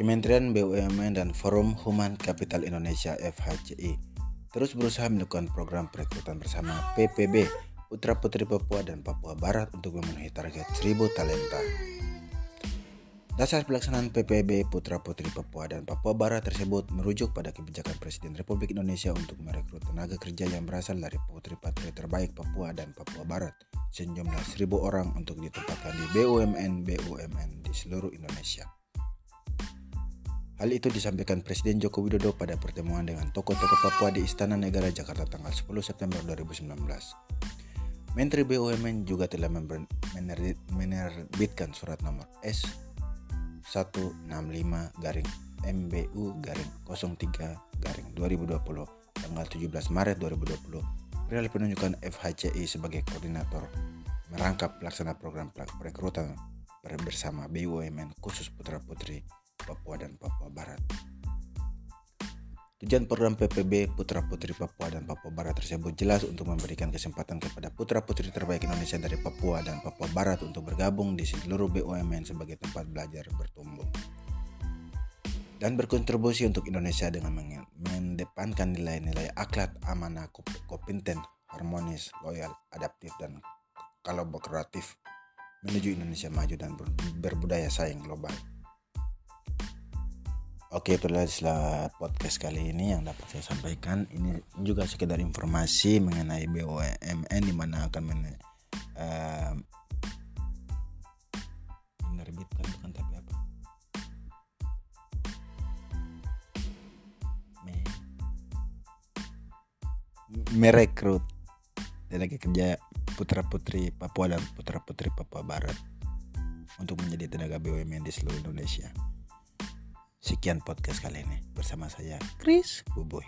Kementerian BUMN dan Forum Human Capital Indonesia FHCI terus berusaha melakukan program perekrutan bersama PPB Putra Putri Papua dan Papua Barat untuk memenuhi target 1000 talenta. Dasar pelaksanaan PPB Putra Putri Papua dan Papua Barat tersebut merujuk pada kebijakan Presiden Republik Indonesia untuk merekrut tenaga kerja yang berasal dari putri-putri terbaik Papua dan Papua Barat sejumlah 1000 orang untuk ditempatkan di BUMN BUMN di seluruh Indonesia. Hal itu disampaikan Presiden Joko Widodo pada pertemuan dengan tokoh-tokoh Papua di Istana Negara Jakarta tanggal 10 September 2019. Menteri BUMN juga telah menerbitkan surat nomor S 165 garing MBU garing 03 garing 2020 tanggal 17 Maret 2020 perihal penunjukan FHCI sebagai koordinator merangkap pelaksana program perekrutan bersama BUMN khusus putra putri Papua dan Papua Barat. Tujuan program PPB Putra Putri Papua dan Papua Barat tersebut jelas untuk memberikan kesempatan kepada putra putri terbaik Indonesia dari Papua dan Papua Barat untuk bergabung di seluruh BUMN sebagai tempat belajar bertumbuh dan berkontribusi untuk Indonesia dengan mendepankan nilai-nilai akhlak, amanah, kompeten, harmonis, loyal, adaptif, dan kolaboratif menuju Indonesia maju dan berbudaya saing global. Oke itulah podcast kali ini yang dapat saya sampaikan. Ini juga sekedar informasi mengenai BUMN di mana akan men, uh, menerbitkan bukan tapi apa? Me, merekrut tenaga kerja putra putri Papua dan putra putri Papua Barat untuk menjadi tenaga BUMN di seluruh Indonesia. Sekian podcast kali ini bersama saya Chris Buboy.